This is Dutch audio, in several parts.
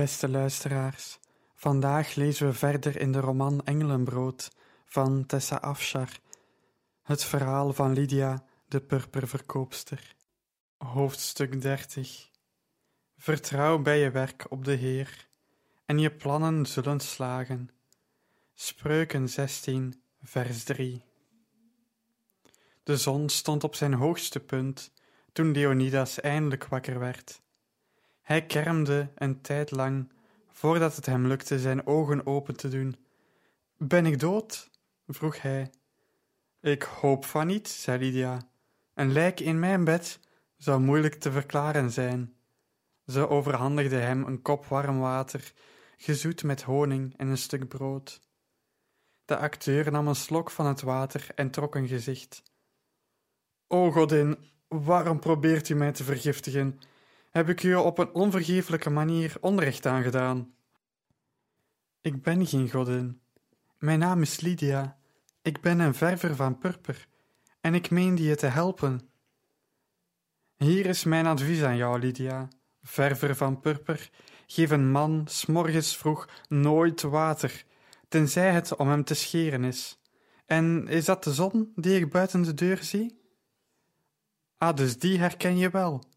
Beste luisteraars, vandaag lezen we verder in de roman Engelenbrood van Tessa Afshar, het verhaal van Lydia, de purperverkoopster. Hoofdstuk 30 Vertrouw bij je werk op de Heer, en je plannen zullen slagen. Spreuken 16, vers 3 De zon stond op zijn hoogste punt toen Leonidas eindelijk wakker werd. Hij kermde een tijd lang voordat het hem lukte zijn ogen open te doen. Ben ik dood? vroeg hij. Ik hoop van niet, zei Lydia. Een lijk in mijn bed zou moeilijk te verklaren zijn. Ze overhandigde hem een kop warm water, gezoet met honing en een stuk brood. De acteur nam een slok van het water en trok een gezicht. O godin, waarom probeert u mij te vergiftigen? Heb ik u op een onvergeeflijke manier onrecht aangedaan? Ik ben geen godin. Mijn naam is Lydia. Ik ben een verver van purper en ik meende je te helpen. Hier is mijn advies aan jou, Lydia. Verver van purper, geef een man s'morgens vroeg nooit water, tenzij het om hem te scheren is. En is dat de zon die ik buiten de deur zie? Ah, dus die herken je wel.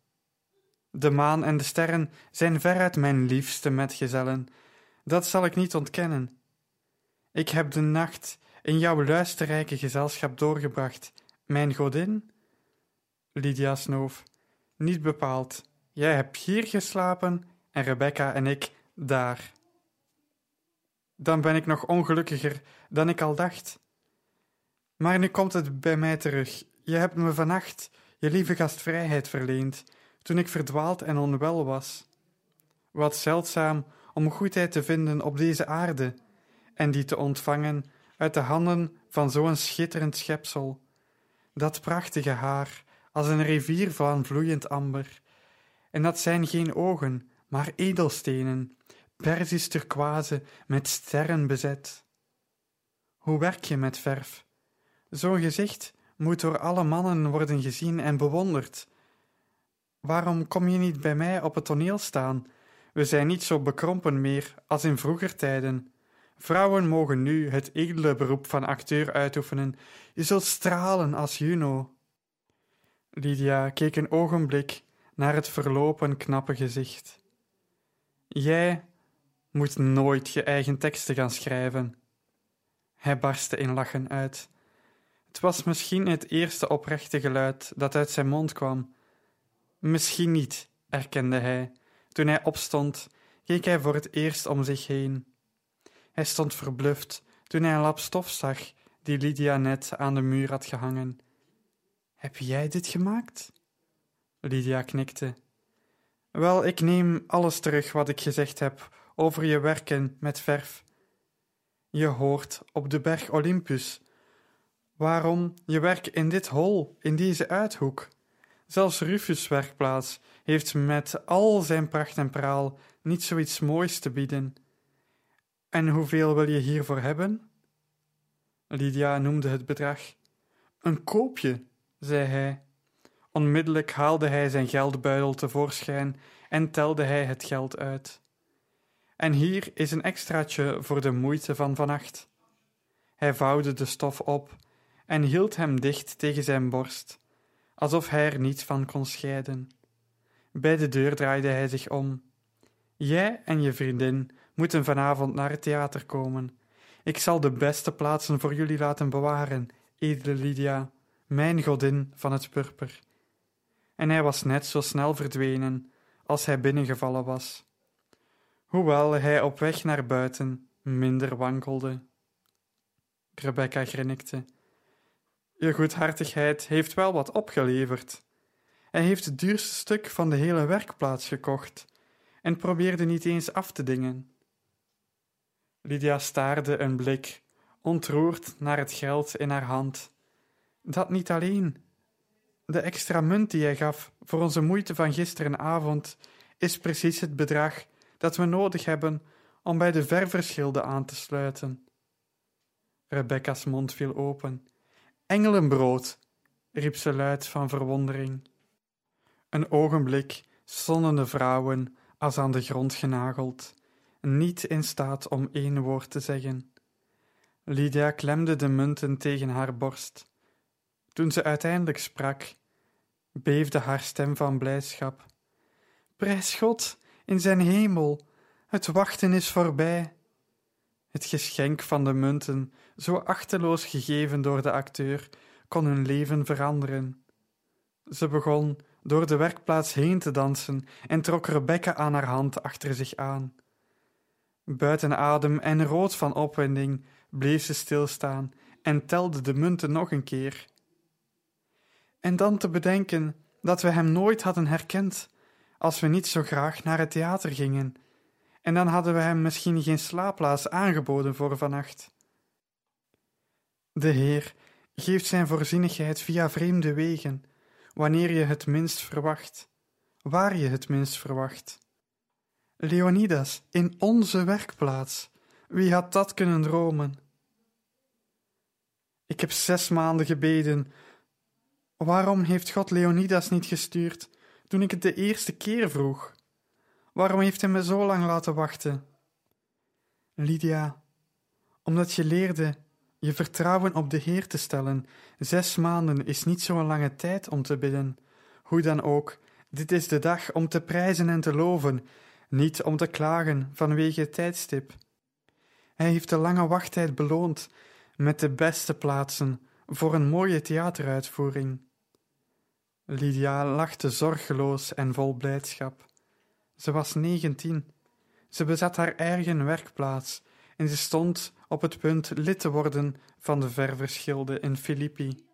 De maan en de sterren zijn veruit mijn liefste metgezellen, dat zal ik niet ontkennen. Ik heb de nacht in jouw luisterrijke gezelschap doorgebracht, mijn godin? Lydia snoof. Niet bepaald. Jij hebt hier geslapen en Rebecca en ik daar. Dan ben ik nog ongelukkiger dan ik al dacht. Maar nu komt het bij mij terug. Je hebt me vannacht je lieve gastvrijheid verleend toen ik verdwaald en onwel was. Wat zeldzaam om goedheid te vinden op deze aarde en die te ontvangen uit de handen van zo'n schitterend schepsel. Dat prachtige haar, als een rivier van vloeiend amber. En dat zijn geen ogen, maar edelstenen, persisch turquoise met sterren bezet. Hoe werk je met verf? Zo'n gezicht moet door alle mannen worden gezien en bewonderd. Waarom kom je niet bij mij op het toneel staan? We zijn niet zo bekrompen meer als in vroeger tijden. Vrouwen mogen nu het edele beroep van acteur uitoefenen. Je zult stralen als Juno. Lydia keek een ogenblik naar het verlopen knappe gezicht. Jij moet nooit je eigen teksten gaan schrijven. Hij barstte in lachen uit. Het was misschien het eerste oprechte geluid dat uit zijn mond kwam. Misschien niet, erkende hij. Toen hij opstond, keek hij voor het eerst om zich heen. Hij stond verbluft toen hij een lap stof zag die Lydia net aan de muur had gehangen. Heb jij dit gemaakt? Lydia knikte. Wel, ik neem alles terug wat ik gezegd heb over je werken met verf. Je hoort op de berg Olympus. Waarom je werk in dit hol, in deze uithoek? Zelfs Rufus' werkplaats heeft met al zijn pracht en praal niet zoiets moois te bieden. En hoeveel wil je hiervoor hebben? Lydia noemde het bedrag. Een koopje, zei hij. Onmiddellijk haalde hij zijn geldbuidel tevoorschijn en telde hij het geld uit. En hier is een extraatje voor de moeite van vannacht. Hij vouwde de stof op en hield hem dicht tegen zijn borst, alsof hij er niet van kon scheiden. Bij de deur draaide hij zich om. Jij en je vriendin moeten vanavond naar het theater komen. Ik zal de beste plaatsen voor jullie laten bewaren, edele Lydia, mijn godin van het purper. En hij was net zo snel verdwenen als hij binnengevallen was, hoewel hij op weg naar buiten minder wankelde. Rebecca grinnikte. Je goedhartigheid heeft wel wat opgeleverd. Hij heeft het duurste stuk van de hele werkplaats gekocht en probeerde niet eens af te dingen. Lydia staarde een blik, ontroerd naar het geld in haar hand. Dat niet alleen. De extra munt die hij gaf voor onze moeite van gisterenavond is precies het bedrag dat we nodig hebben om bij de ververschilde aan te sluiten. Rebecca's mond viel open. Engelenbrood, riep ze luid van verwondering. Een ogenblik stonden de vrouwen als aan de grond genageld, niet in staat om één woord te zeggen. Lydia klemde de munten tegen haar borst. Toen ze uiteindelijk sprak, beefde haar stem van blijdschap. Prijs God in zijn hemel, het wachten is voorbij. Het geschenk van de munten, zo achteloos gegeven door de acteur, kon hun leven veranderen. Ze begon door de werkplaats heen te dansen en trok Rebecca aan haar hand achter zich aan. Buiten adem en rood van opwinding bleef ze stilstaan en telde de munten nog een keer. En dan te bedenken dat we hem nooit hadden herkend, als we niet zo graag naar het theater gingen, en dan hadden we hem misschien geen slaapplaats aangeboden voor vannacht. De Heer geeft zijn voorzienigheid via vreemde wegen, wanneer je het minst verwacht, waar je het minst verwacht. Leonidas in onze werkplaats, wie had dat kunnen dromen? Ik heb zes maanden gebeden. Waarom heeft God Leonidas niet gestuurd toen ik het de eerste keer vroeg? Waarom heeft hij me zo lang laten wachten? Lydia, omdat je leerde je vertrouwen op de Heer te stellen. Zes maanden is niet zo'n lange tijd om te bidden. Hoe dan ook, dit is de dag om te prijzen en te loven, niet om te klagen vanwege het tijdstip. Hij heeft de lange wachttijd beloond met de beste plaatsen voor een mooie theateruitvoering. Lydia lachte zorgeloos en vol blijdschap. Ze was negentien. Ze bezat haar eigen werkplaats en ze stond op het punt lid te worden van de ververschilde in Filippi.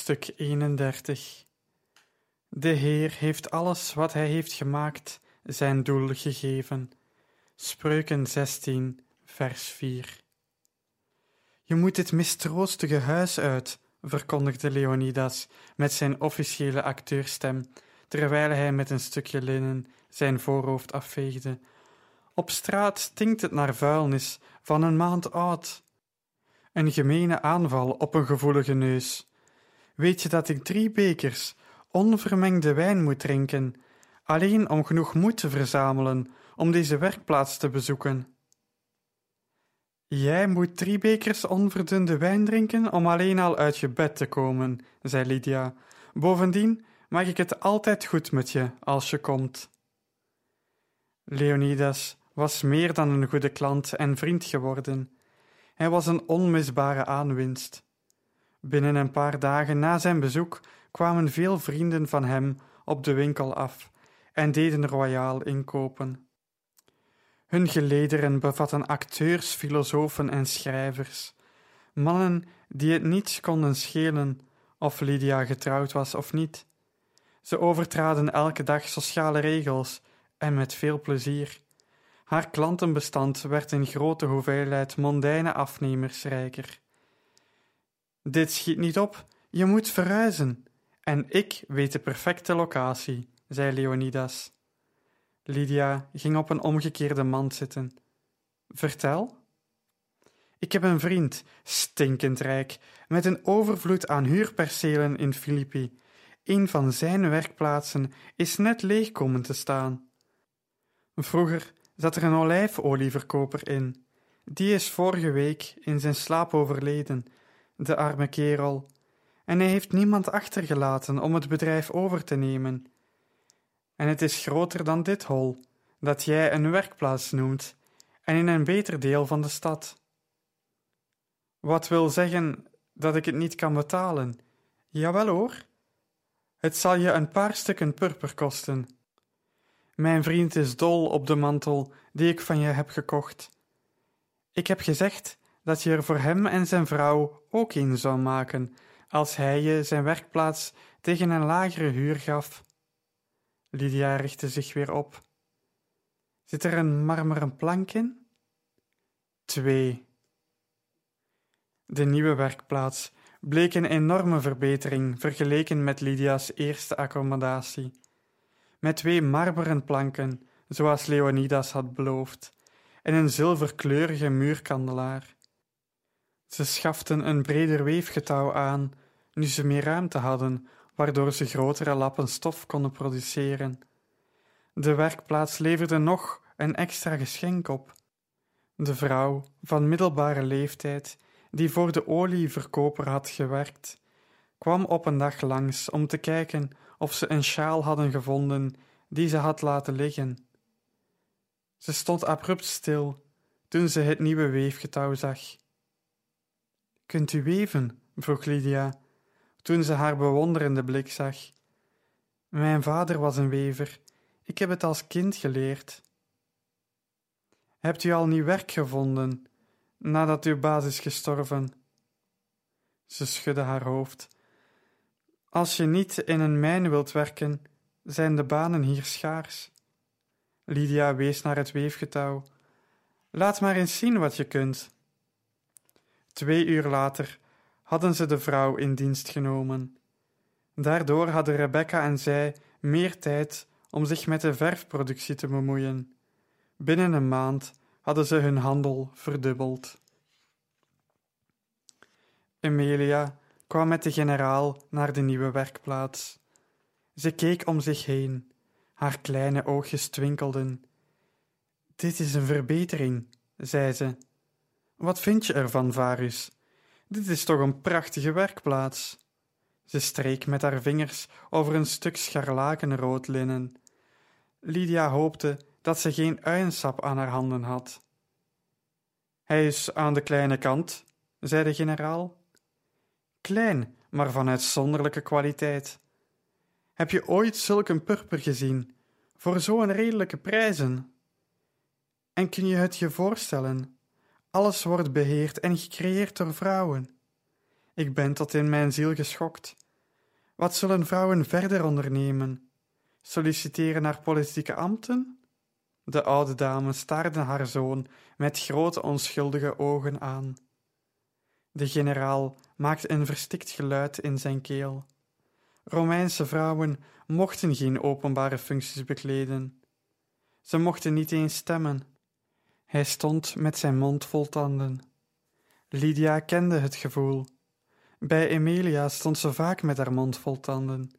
Hoofdstuk 31 De Heer heeft alles wat Hij heeft gemaakt zijn doel gegeven. Spreuken 16, vers 4 Je moet dit mistroostige huis uit, verkondigde Leonidas met zijn officiële acteurstem, terwijl hij met een stukje linnen zijn voorhoofd afveegde. Op straat stinkt het naar vuilnis van een maand oud. Een gemene aanval op een gevoelige neus. Weet je dat ik drie bekers onvermengde wijn moet drinken, alleen om genoeg moed te verzamelen om deze werkplaats te bezoeken? Jij moet drie bekers onverdunde wijn drinken om alleen al uit je bed te komen, zei Lydia. Bovendien maak ik het altijd goed met je als je komt. Leonidas was meer dan een goede klant en vriend geworden. Hij was een onmisbare aanwinst. Binnen een paar dagen na zijn bezoek kwamen veel vrienden van hem op de winkel af en deden royaal inkopen. Hun gelederen bevatten acteurs, filosofen en schrijvers, mannen die het niets konden schelen of Lydia getrouwd was of niet. Ze overtraden elke dag sociale regels en met veel plezier. Haar klantenbestand werd in grote hoeveelheid mondaine afnemers rijker. Dit schiet niet op, je moet verhuizen. En ik weet de perfecte locatie, zei Leonidas. Lydia ging op een omgekeerde mand zitten. Vertel. Ik heb een vriend, stinkend rijk, met een overvloed aan huurpercelen in Filippi. Een van zijn werkplaatsen is net leeg komen te staan. Vroeger zat er een olijfolieverkoper in. Die is vorige week in zijn slaap overleden, de arme kerel. En hij heeft niemand achtergelaten om het bedrijf over te nemen. En het is groter dan dit hol, dat jij een werkplaats noemt, en in een beter deel van de stad. Wat wil zeggen dat ik het niet kan betalen? Jawel hoor. Het zal je een paar stukken purper kosten. Mijn vriend is dol op de mantel die ik van je heb gekocht. Ik heb gezegd dat je er voor hem en zijn vrouw ook een zou maken, als hij je zijn werkplaats tegen een lagere huur gaf. Lydia richtte zich weer op. Zit er een marmeren plank in? Twee. De nieuwe werkplaats bleek een enorme verbetering vergeleken met Lydia's eerste accommodatie met twee marmeren planken, zoals Leonidas had beloofd, en een zilverkleurige muurkandelaar. Ze schaften een breder weefgetouw aan, nu ze meer ruimte hadden, waardoor ze grotere lappen stof konden produceren. De werkplaats leverde nog een extra geschenk op. De vrouw van middelbare leeftijd, die voor de olieverkoper had gewerkt, kwam op een dag langs om te kijken of ze een sjaal hadden gevonden die ze had laten liggen. Ze stond abrupt stil toen ze het nieuwe weefgetouw zag. Kunt u weven? vroeg Lydia, toen ze haar bewonderende blik zag. Mijn vader was een wever. Ik heb het als kind geleerd. Hebt u al nieuw werk gevonden nadat uw baas is gestorven? Ze schudde haar hoofd. Als je niet in een mijn wilt werken, zijn de banen hier schaars. Lydia wees naar het weefgetouw. Laat maar eens zien wat je kunt. Twee uur later hadden ze de vrouw in dienst genomen. Daardoor hadden Rebecca en zij meer tijd om zich met de verfproductie te bemoeien. Binnen een maand hadden ze hun handel verdubbeld. Emilia kwam met de generaal naar de nieuwe werkplaats. Ze keek om zich heen. Haar kleine oogjes twinkelden. Dit is een verbetering, zei ze. Wat vind je ervan, Varus? Dit is toch een prachtige werkplaats. Ze streek met haar vingers over een stuk scharlakenrood linnen. Lydia hoopte dat ze geen uiensap aan haar handen had. Hij is aan de kleine kant, zei de generaal. Klein, maar van uitzonderlijke kwaliteit. Heb je ooit zulke purper gezien, voor zo'n redelijke prijzen? En kun je het je voorstellen? Alles wordt beheerd en gecreëerd door vrouwen. Ik ben tot in mijn ziel geschokt. Wat zullen vrouwen verder ondernemen? Solliciteren naar politieke ambten? De oude dame staarde haar zoon met grote onschuldige ogen aan. De generaal maakte een verstikt geluid in zijn keel. Romeinse vrouwen mochten geen openbare functies bekleden. Ze mochten niet eens stemmen. Hij stond met zijn mond vol tanden. Lydia kende het gevoel. Bij Emilia stond ze vaak met haar mond vol tanden.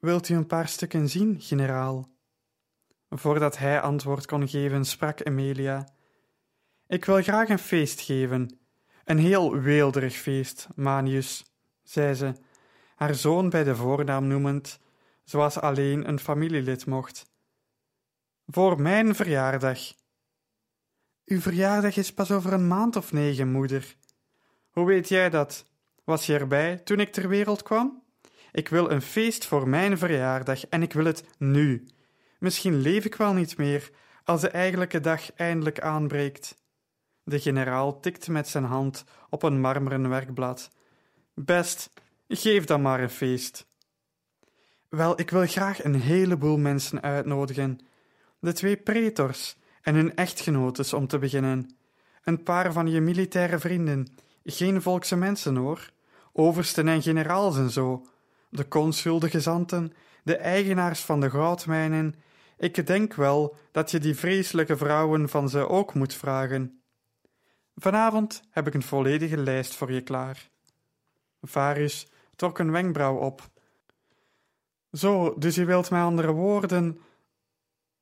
Wilt u een paar stukken zien, generaal? Voordat hij antwoord kon geven, sprak Emilia. Ik wil graag een feest geven. Een heel weelderig feest, Manius, zei ze, haar zoon bij de voornaam noemend, zoals alleen een familielid mocht. Voor mijn verjaardag. Uw verjaardag is pas over een maand of negen, moeder. Hoe weet jij dat? Was je erbij toen ik ter wereld kwam? Ik wil een feest voor mijn verjaardag en ik wil het nu. Misschien leef ik wel niet meer als de eigenlijke dag eindelijk aanbreekt. De generaal tikte met zijn hand op een marmeren werkblad. Best, geef dan maar een feest. Wel, ik wil graag een heleboel mensen uitnodigen. De twee pretors en hun echtgenotes om te beginnen. Een paar van je militaire vrienden. Geen volkse mensen hoor. Oversten en generaals en zo. De consul, de gezanten, de eigenaars van de goudmijnen. Ik denk wel dat je die vreselijke vrouwen van ze ook moet vragen. Vanavond heb ik een volledige lijst voor je klaar. Varus trok een wenkbrauw op. Zo, dus je wilt met andere woorden.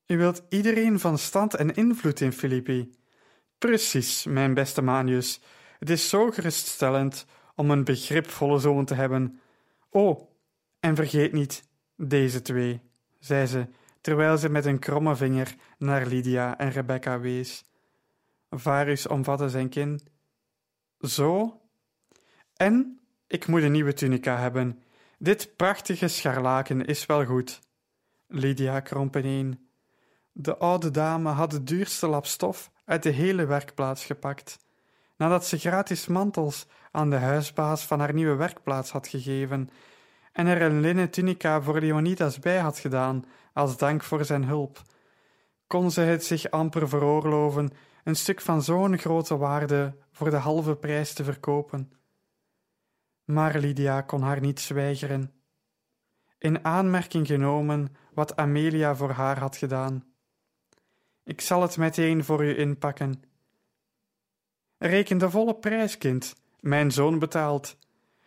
Je wilt iedereen van stand en invloed in Filippi. Precies, mijn beste Manius. Het is zo geruststellend om een begripvolle zoon te hebben. Oh, en vergeet niet deze twee, zei ze, terwijl ze met een kromme vinger naar Lydia en Rebecca wees. Varus omvatte zijn kin. Zo? En ik moet een nieuwe tunica hebben. Dit prachtige scharlaken is wel goed. Lydia kromp ineen. De oude dame had de duurste lap stof uit de hele werkplaats gepakt, nadat ze gratis mantels aan de huisbaas van haar nieuwe werkplaats had gegeven en er een linnen tunica voor Leonidas bij had gedaan als dank voor zijn hulp, kon ze het zich amper veroorloven een stuk van zo'n grote waarde voor de halve prijs te verkopen. Maar Lydia kon haar niet zwijgeren. In aanmerking genomen wat Amelia voor haar had gedaan. Ik zal het meteen voor u inpakken. Reken de volle prijs, kind. Mijn zoon betaalt.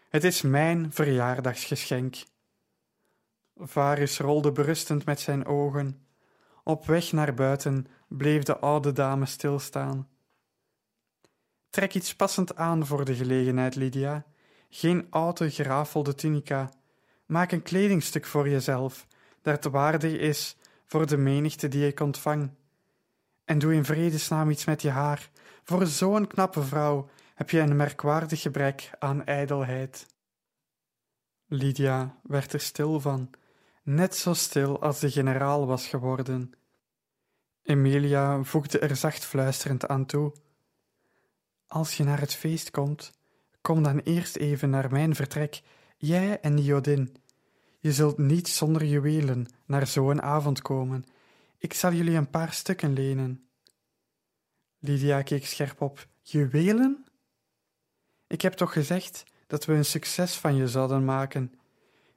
Het is mijn verjaardagsgeschenk. Varus rolde berustend met zijn ogen. Op weg naar buiten bleef de oude dame stilstaan. Trek iets passend aan voor de gelegenheid, Lydia. Geen oude, gerafelde tunica. Maak een kledingstuk voor jezelf, dat waardig is voor de menigte die ik ontvang. En doe in vredesnaam iets met je haar. Voor zo'n knappe vrouw heb je een merkwaardig gebrek aan ijdelheid. Lydia werd er stil van, net zo stil als de generaal was geworden. Emilia voegde er zacht fluisterend aan toe. Als je naar het feest komt, kom dan eerst even naar mijn vertrek, jij en die Jodin. Je zult niet zonder juwelen naar zo'n avond komen. Ik zal jullie een paar stukken lenen. Lydia keek scherp op. Juwelen? Ik heb toch gezegd dat we een succes van je zouden maken.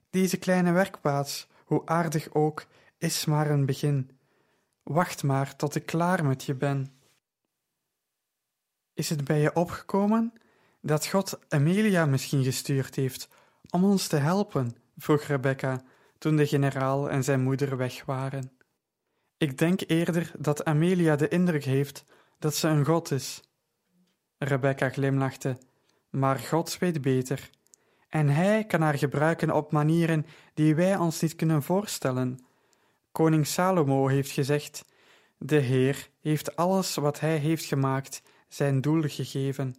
Deze kleine werkplaats, hoe aardig ook, is maar een begin. Wacht maar tot ik klaar met je ben. Is het bij je opgekomen dat God Amelia misschien gestuurd heeft om ons te helpen? vroeg Rebecca toen de generaal en zijn moeder weg waren. Ik denk eerder dat Amelia de indruk heeft dat ze een god is. Rebecca glimlachte, maar God weet beter. En hij kan haar gebruiken op manieren die wij ons niet kunnen voorstellen. Koning Salomo heeft gezegd: De Heer heeft alles wat hij heeft gemaakt zijn doel gegeven.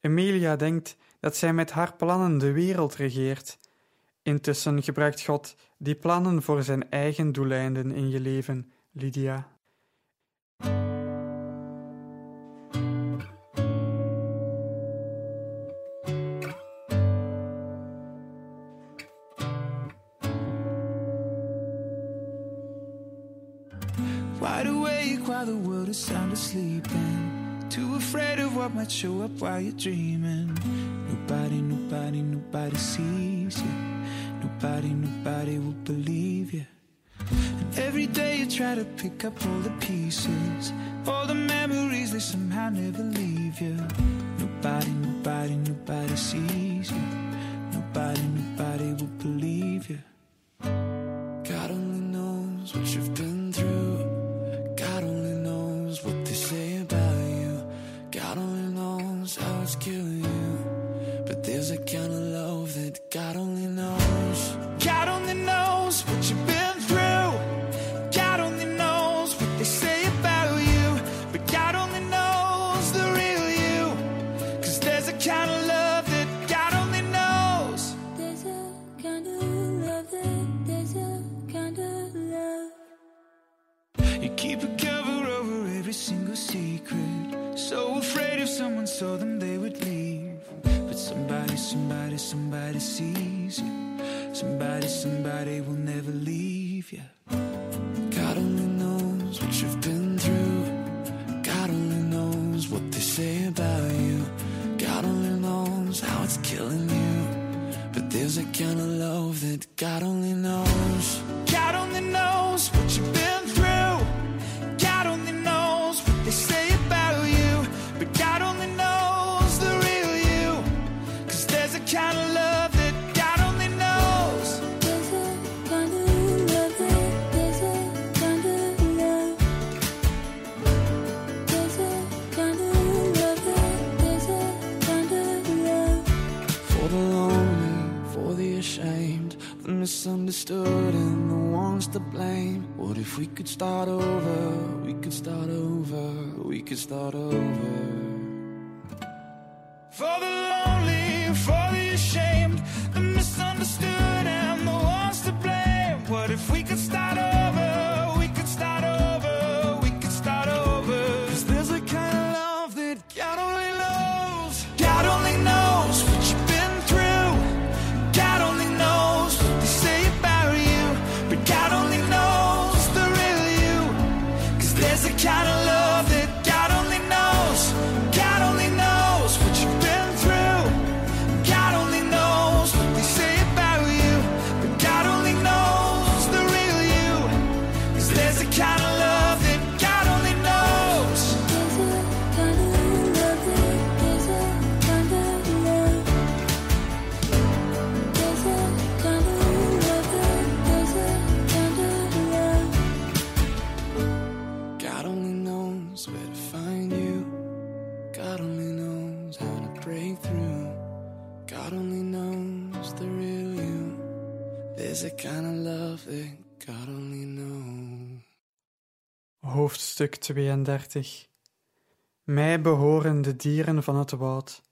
Emilia denkt dat zij met haar plannen de wereld regeert. Intussen gebruikt God die plannen voor zijn eigen doeleinden in je leven, Lydia. Wide awake while the world is sound asleep and too afraid of what might show up while you're dreaming. Nobody, nobody, nobody sees you. Nobody, nobody will believe you. Every day you try to pick up all the pieces, all the memories they somehow never leave you. Nobody, nobody, nobody sees you. Nobody, nobody will believe you. God only knows what you've been There's a kind of love that God only knows. If we could start over? We could start over. We could start over. For the Hoofdstuk 32 Mij behoren de dieren van het woud,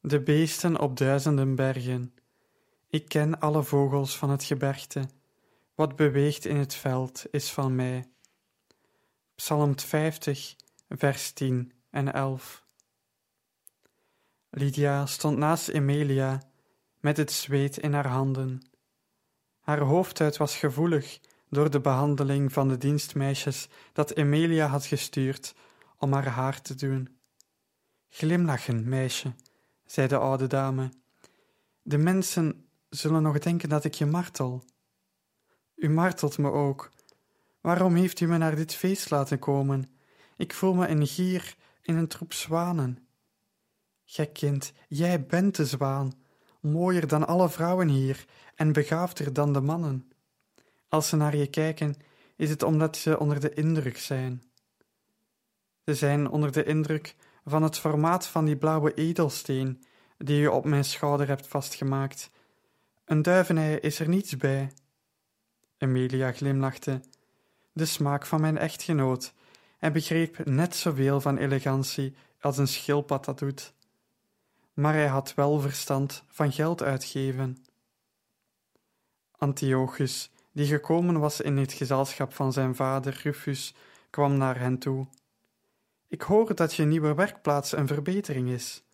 de beesten op duizenden bergen. Ik ken alle vogels van het gebergte. Wat beweegt in het veld is van mij. Psalm 50, vers 10 en 11. Lydia stond naast Emilia met het zweet in haar handen. Haar hoofdhuid was gevoelig door de behandeling van de dienstmeisjes dat Emilia had gestuurd om haar haar te doen. Glimlachen, meisje, zei de oude dame. De mensen zullen nog denken dat ik je martel. U martelt me ook. Waarom heeft u me naar dit feest laten komen? Ik voel me een gier in een troep zwanen. Gek kind, jij bent de zwaan, mooier dan alle vrouwen hier en begaafder dan de mannen. Als ze naar je kijken, is het omdat ze onder de indruk zijn. Ze zijn onder de indruk van het formaat van die blauwe edelsteen die je op mijn schouder hebt vastgemaakt. Een duivenei is er niets bij. Emilia glimlachte. De smaak van mijn echtgenoot. Hij begreep net zoveel van elegantie als een schildpad dat doet. Maar hij had wel verstand van geld uitgeven. Antiochus, die gekomen was in het gezelschap van zijn vader Rufus, kwam naar hen toe. Ik hoor dat je nieuwe werkplaats een verbetering is.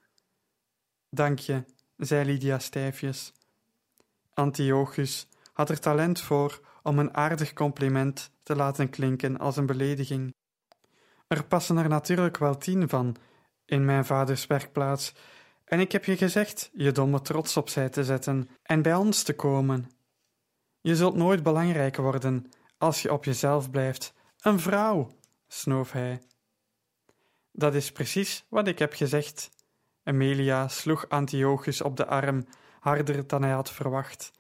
Dank je, zei Lydia stijfjes. Antiochus had er talent voor om een aardig compliment te laten klinken als een belediging. Er passen er natuurlijk wel tien van in mijn vaders werkplaats, en ik heb je gezegd je domme trots opzij te zetten en bij ons te komen. Je zult nooit belangrijk worden als je op jezelf blijft. Een vrouw, snoof hij. Dat is precies wat ik heb gezegd. Emilia sloeg Antiochus op de arm, harder dan hij had verwacht.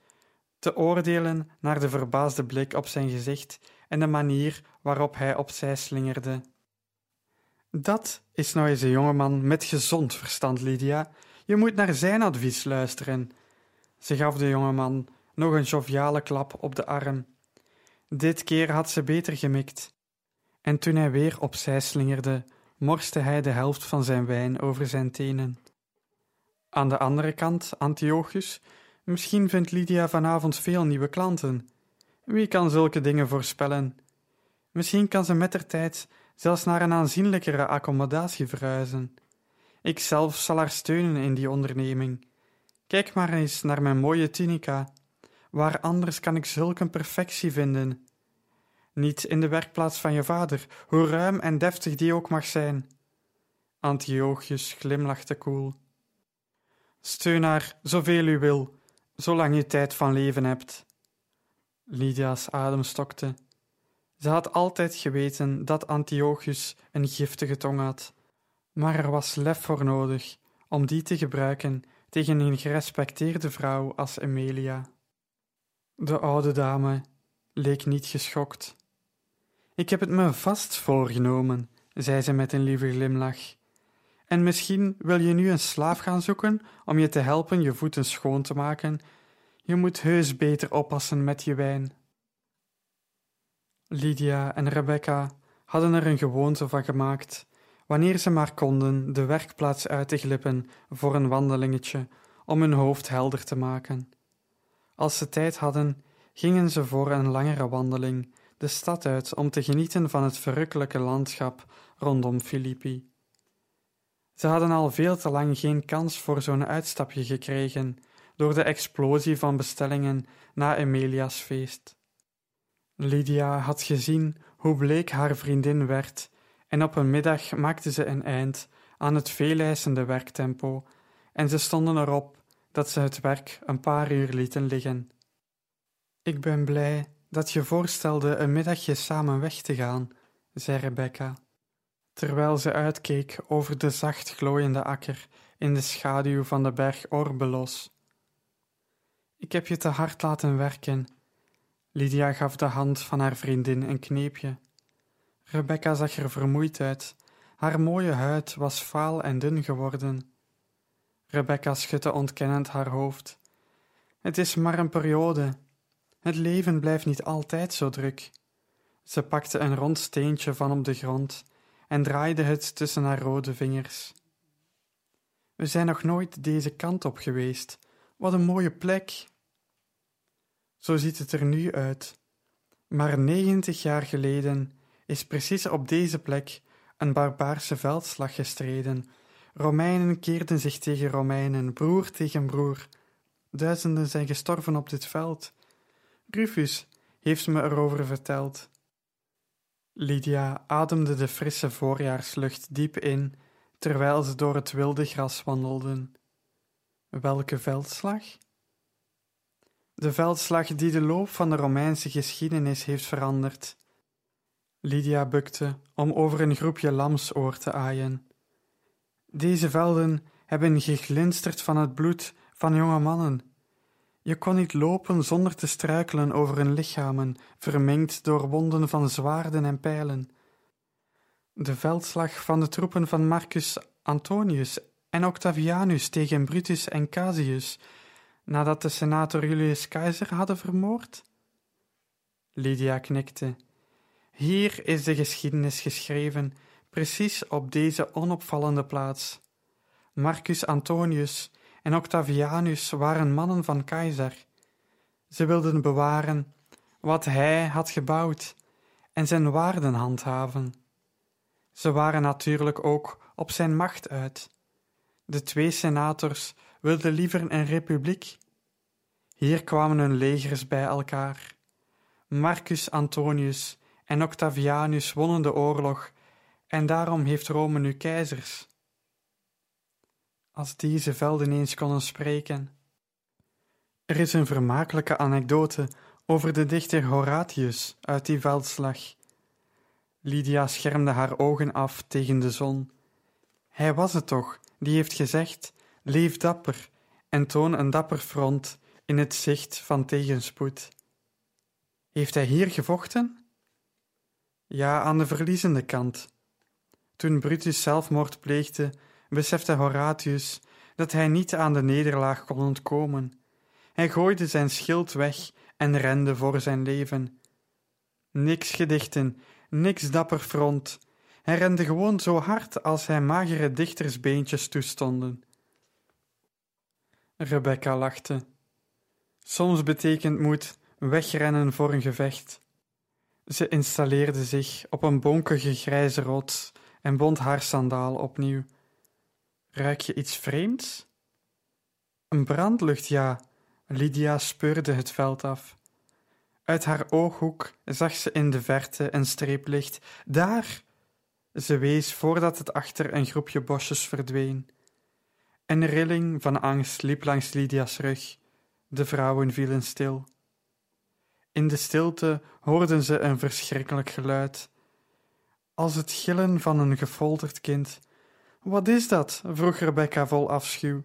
Te oordelen naar de verbaasde blik op zijn gezicht en de manier waarop hij opzij slingerde. Dat is nou eens een jongeman met gezond verstand, Lydia. Je moet naar zijn advies luisteren. Ze gaf de jongeman nog een joviale klap op de arm. Dit keer had ze beter gemikt. En toen hij weer opzij slingerde, morste hij de helft van zijn wijn over zijn tenen. Aan de andere kant, Antiochus, misschien vindt Lydia vanavond veel nieuwe klanten. Wie kan zulke dingen voorspellen? Misschien kan ze mettertijd zelfs naar een aanzienlijkere accommodatie verhuizen. Ik zelf zal haar steunen in die onderneming. Kijk maar eens naar mijn mooie tunica. Waar anders kan ik zulke perfectie vinden? Niet in de werkplaats van je vader, hoe ruim en deftig die ook mag zijn. Antiochus glimlachte koel. Steun haar zoveel u wil, zolang je tijd van leven hebt. Lydia's adem stokte. Ze had altijd geweten dat Antiochus een giftige tong had, maar er was lef voor nodig om die te gebruiken tegen een gerespecteerde vrouw als Emilia. De oude dame leek niet geschokt. Ik heb het me vast voorgenomen, zei ze met een lieve glimlach. En misschien wil je nu een slaaf gaan zoeken om je te helpen je voeten schoon te maken. Je moet heus beter oppassen met je wijn. Lydia en Rebecca hadden er een gewoonte van gemaakt, wanneer ze maar konden, de werkplaats uit te glippen voor een wandelingetje om hun hoofd helder te maken. Als ze tijd hadden, gingen ze voor een langere wandeling de stad uit om te genieten van het verrukkelijke landschap rondom Filippi. Ze hadden al veel te lang geen kans voor zo'n uitstapje gekregen door de explosie van bestellingen na Emilia's feest. Lydia had gezien hoe bleek haar vriendin werd, en op een middag maakte ze een eind aan het veeleisende werktempo, en ze stonden erop dat ze het werk een paar uur lieten liggen. Ik ben blij dat je voorstelde een middagje samen weg te gaan, zei Rebecca, terwijl ze uitkeek over de zacht glooiende akker in de schaduw van de berg Orbelos. Ik heb je te hard laten werken. Lydia gaf de hand van haar vriendin een kneepje. Rebecca zag er vermoeid uit. Haar mooie huid was vaal en dun geworden. Rebecca schudde ontkennend haar hoofd. Het is maar een periode. Het leven blijft niet altijd zo druk. Ze pakte een rond steentje van op de grond en draaide het tussen haar rode vingers. We zijn nog nooit deze kant op geweest. Wat een mooie plek. Zo ziet het er nu uit. Maar negentig jaar geleden is precies op deze plek een barbaarse veldslag gestreden. Romeinen keerden zich tegen Romeinen, broer tegen broer. Duizenden zijn gestorven op dit veld. Rufus heeft me erover verteld. Lydia ademde de frisse voorjaarslucht diep in terwijl ze door het wilde gras wandelden. Welke veldslag? De veldslag die de loop van de Romeinse geschiedenis heeft veranderd. Lydia bukte om over een groepje lamsoor te aaien. Deze velden hebben geglinsterd van het bloed van jonge mannen. Je kon niet lopen zonder te struikelen over hun lichamen, vermengd door wonden van zwaarden en pijlen. De veldslag van de troepen van Marcus Antonius en Octavianus tegen Brutus en Cassius, nadat de senator Julius Caesar hadden vermoord? Lydia knikte. Hier is de geschiedenis geschreven, precies op deze onopvallende plaats. Marcus Antonius en Octavianus waren mannen van keizer. Ze wilden bewaren wat hij had gebouwd en zijn waarden handhaven. Ze waren natuurlijk ook op zijn macht uit. De twee senators wilden liever een republiek. Hier kwamen hun legers bij elkaar. Marcus Antonius en Octavianus wonnen de oorlog en daarom heeft Rome nu keizers. Als deze velden eens konden spreken. Er is een vermakelijke anekdote over de dichter Horatius uit die veldslag. Lydia schermde haar ogen af tegen de zon. Hij was het toch die heeft gezegd: Leef dapper en toon een dapper front in het zicht van tegenspoed. Heeft hij hier gevochten? Ja, aan de verliezende kant. Toen Brutus zelfmoord pleegde, besefte Horatius dat hij niet aan de nederlaag kon ontkomen. Hij gooide zijn schild weg en rende voor zijn leven. Niks gedichten, niks dapper front. Hij rende gewoon zo hard als hij magere dichtersbeentjes toestonden. Rebecca lachte. Soms betekent moed wegrennen voor een gevecht. Ze installeerde zich op een bonkige grijze rots en bond haar sandaal opnieuw. Ruik je iets vreemds? Een brandlucht, ja. Lydia speurde het veld af. Uit haar ooghoek zag ze in de verte een streeplicht. Daar! Ze wees voordat het achter een groepje bosjes verdween. Een rilling van angst liep langs Lydia's rug. De vrouwen vielen stil. In de stilte hoorden ze een verschrikkelijk geluid, als het gillen van een gefolterd kind. Wat is dat? vroeg Rebecca vol afschuw.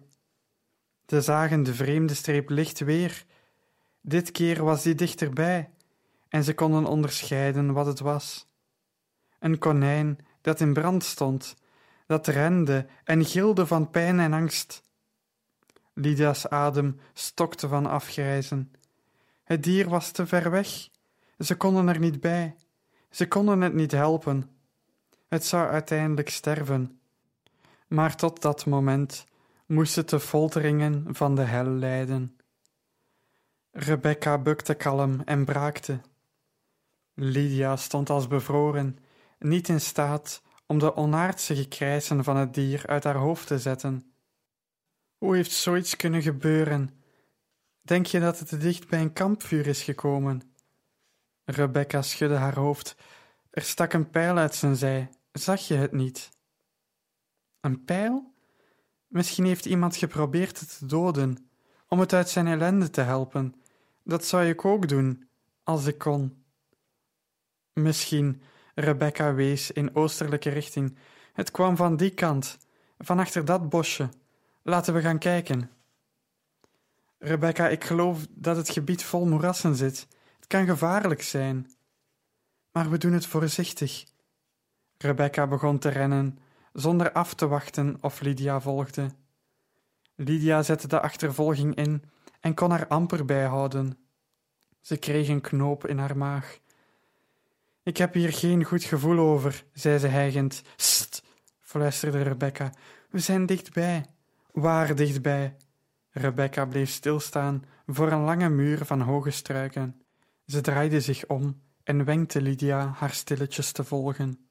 Ze zagen de vreemde streep licht weer. Dit keer was die dichterbij, en ze konden onderscheiden wat het was. Een konijn dat in brand stond, dat rende en gilde van pijn en angst. Lydia's adem stokte van afgrijzen. Het dier was te ver weg. Ze konden er niet bij. Ze konden het niet helpen. Het zou uiteindelijk sterven. Maar tot dat moment moest het de folteringen van de hel lijden. Rebecca bukte kalm en braakte. Lydia stond als bevroren, niet in staat om de onaardse gekrijsen van het dier uit haar hoofd te zetten. Hoe heeft zoiets kunnen gebeuren? Denk je dat het te dicht bij een kampvuur is gekomen? Rebecca schudde haar hoofd. Er stak een pijl uit zijn zij. Zag je het niet? Een pijl? Misschien heeft iemand geprobeerd het te doden, om het uit zijn ellende te helpen. Dat zou ik ook doen, als ik kon. Misschien, Rebecca wees in oostelijke richting. Het kwam van die kant, van achter dat bosje. Laten we gaan kijken. Rebecca, ik geloof dat het gebied vol moerassen zit. Het kan gevaarlijk zijn. Maar we doen het voorzichtig. Rebecca begon te rennen, zonder af te wachten of Lydia volgde. Lydia zette de achtervolging in en kon haar amper bijhouden. Ze kreeg een knoop in haar maag. Ik heb hier geen goed gevoel over, zei ze hijgend. Sst, fluisterde Rebecca. We zijn dichtbij. Waar dichtbij? Rebecca bleef stilstaan voor een lange muur van hoge struiken. Ze draaide zich om en wenkte Lydia haar stilletjes te volgen.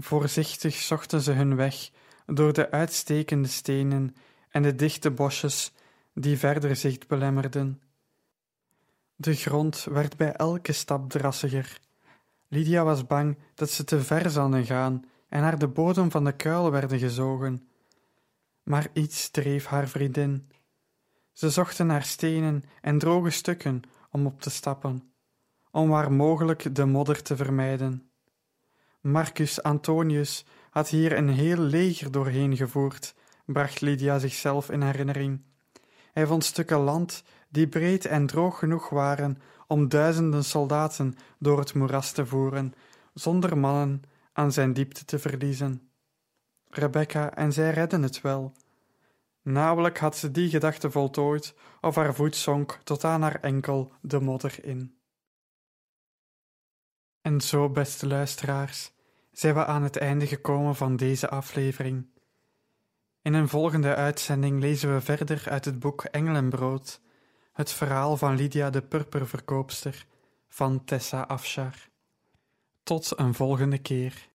Voorzichtig zochten ze hun weg door de uitstekende stenen en de dichte bosjes die verder zicht belemmerden. De grond werd bij elke stap drassiger. Lydia was bang dat ze te ver zouden gaan en naar de bodem van de kuil werden gezogen. Maar iets dreef haar vriendin. Ze zochten naar stenen en droge stukken om op te stappen, om waar mogelijk de modder te vermijden. Marcus Antonius had hier een heel leger doorheen gevoerd, bracht Lydia zichzelf in herinnering. Hij vond stukken land die breed en droog genoeg waren om duizenden soldaten door het moeras te voeren, zonder mannen aan zijn diepte te verliezen. Rebecca en zij redden het wel. Nauwelijks had ze die gedachte voltooid, of haar voet zonk tot aan haar enkel de modder in. En zo, beste luisteraars, zijn we aan het einde gekomen van deze aflevering. In een volgende uitzending lezen we verder uit het boek Engelenbrood, het verhaal van Lydia de purperverkoopster van Tessa Afshar. Tot een volgende keer.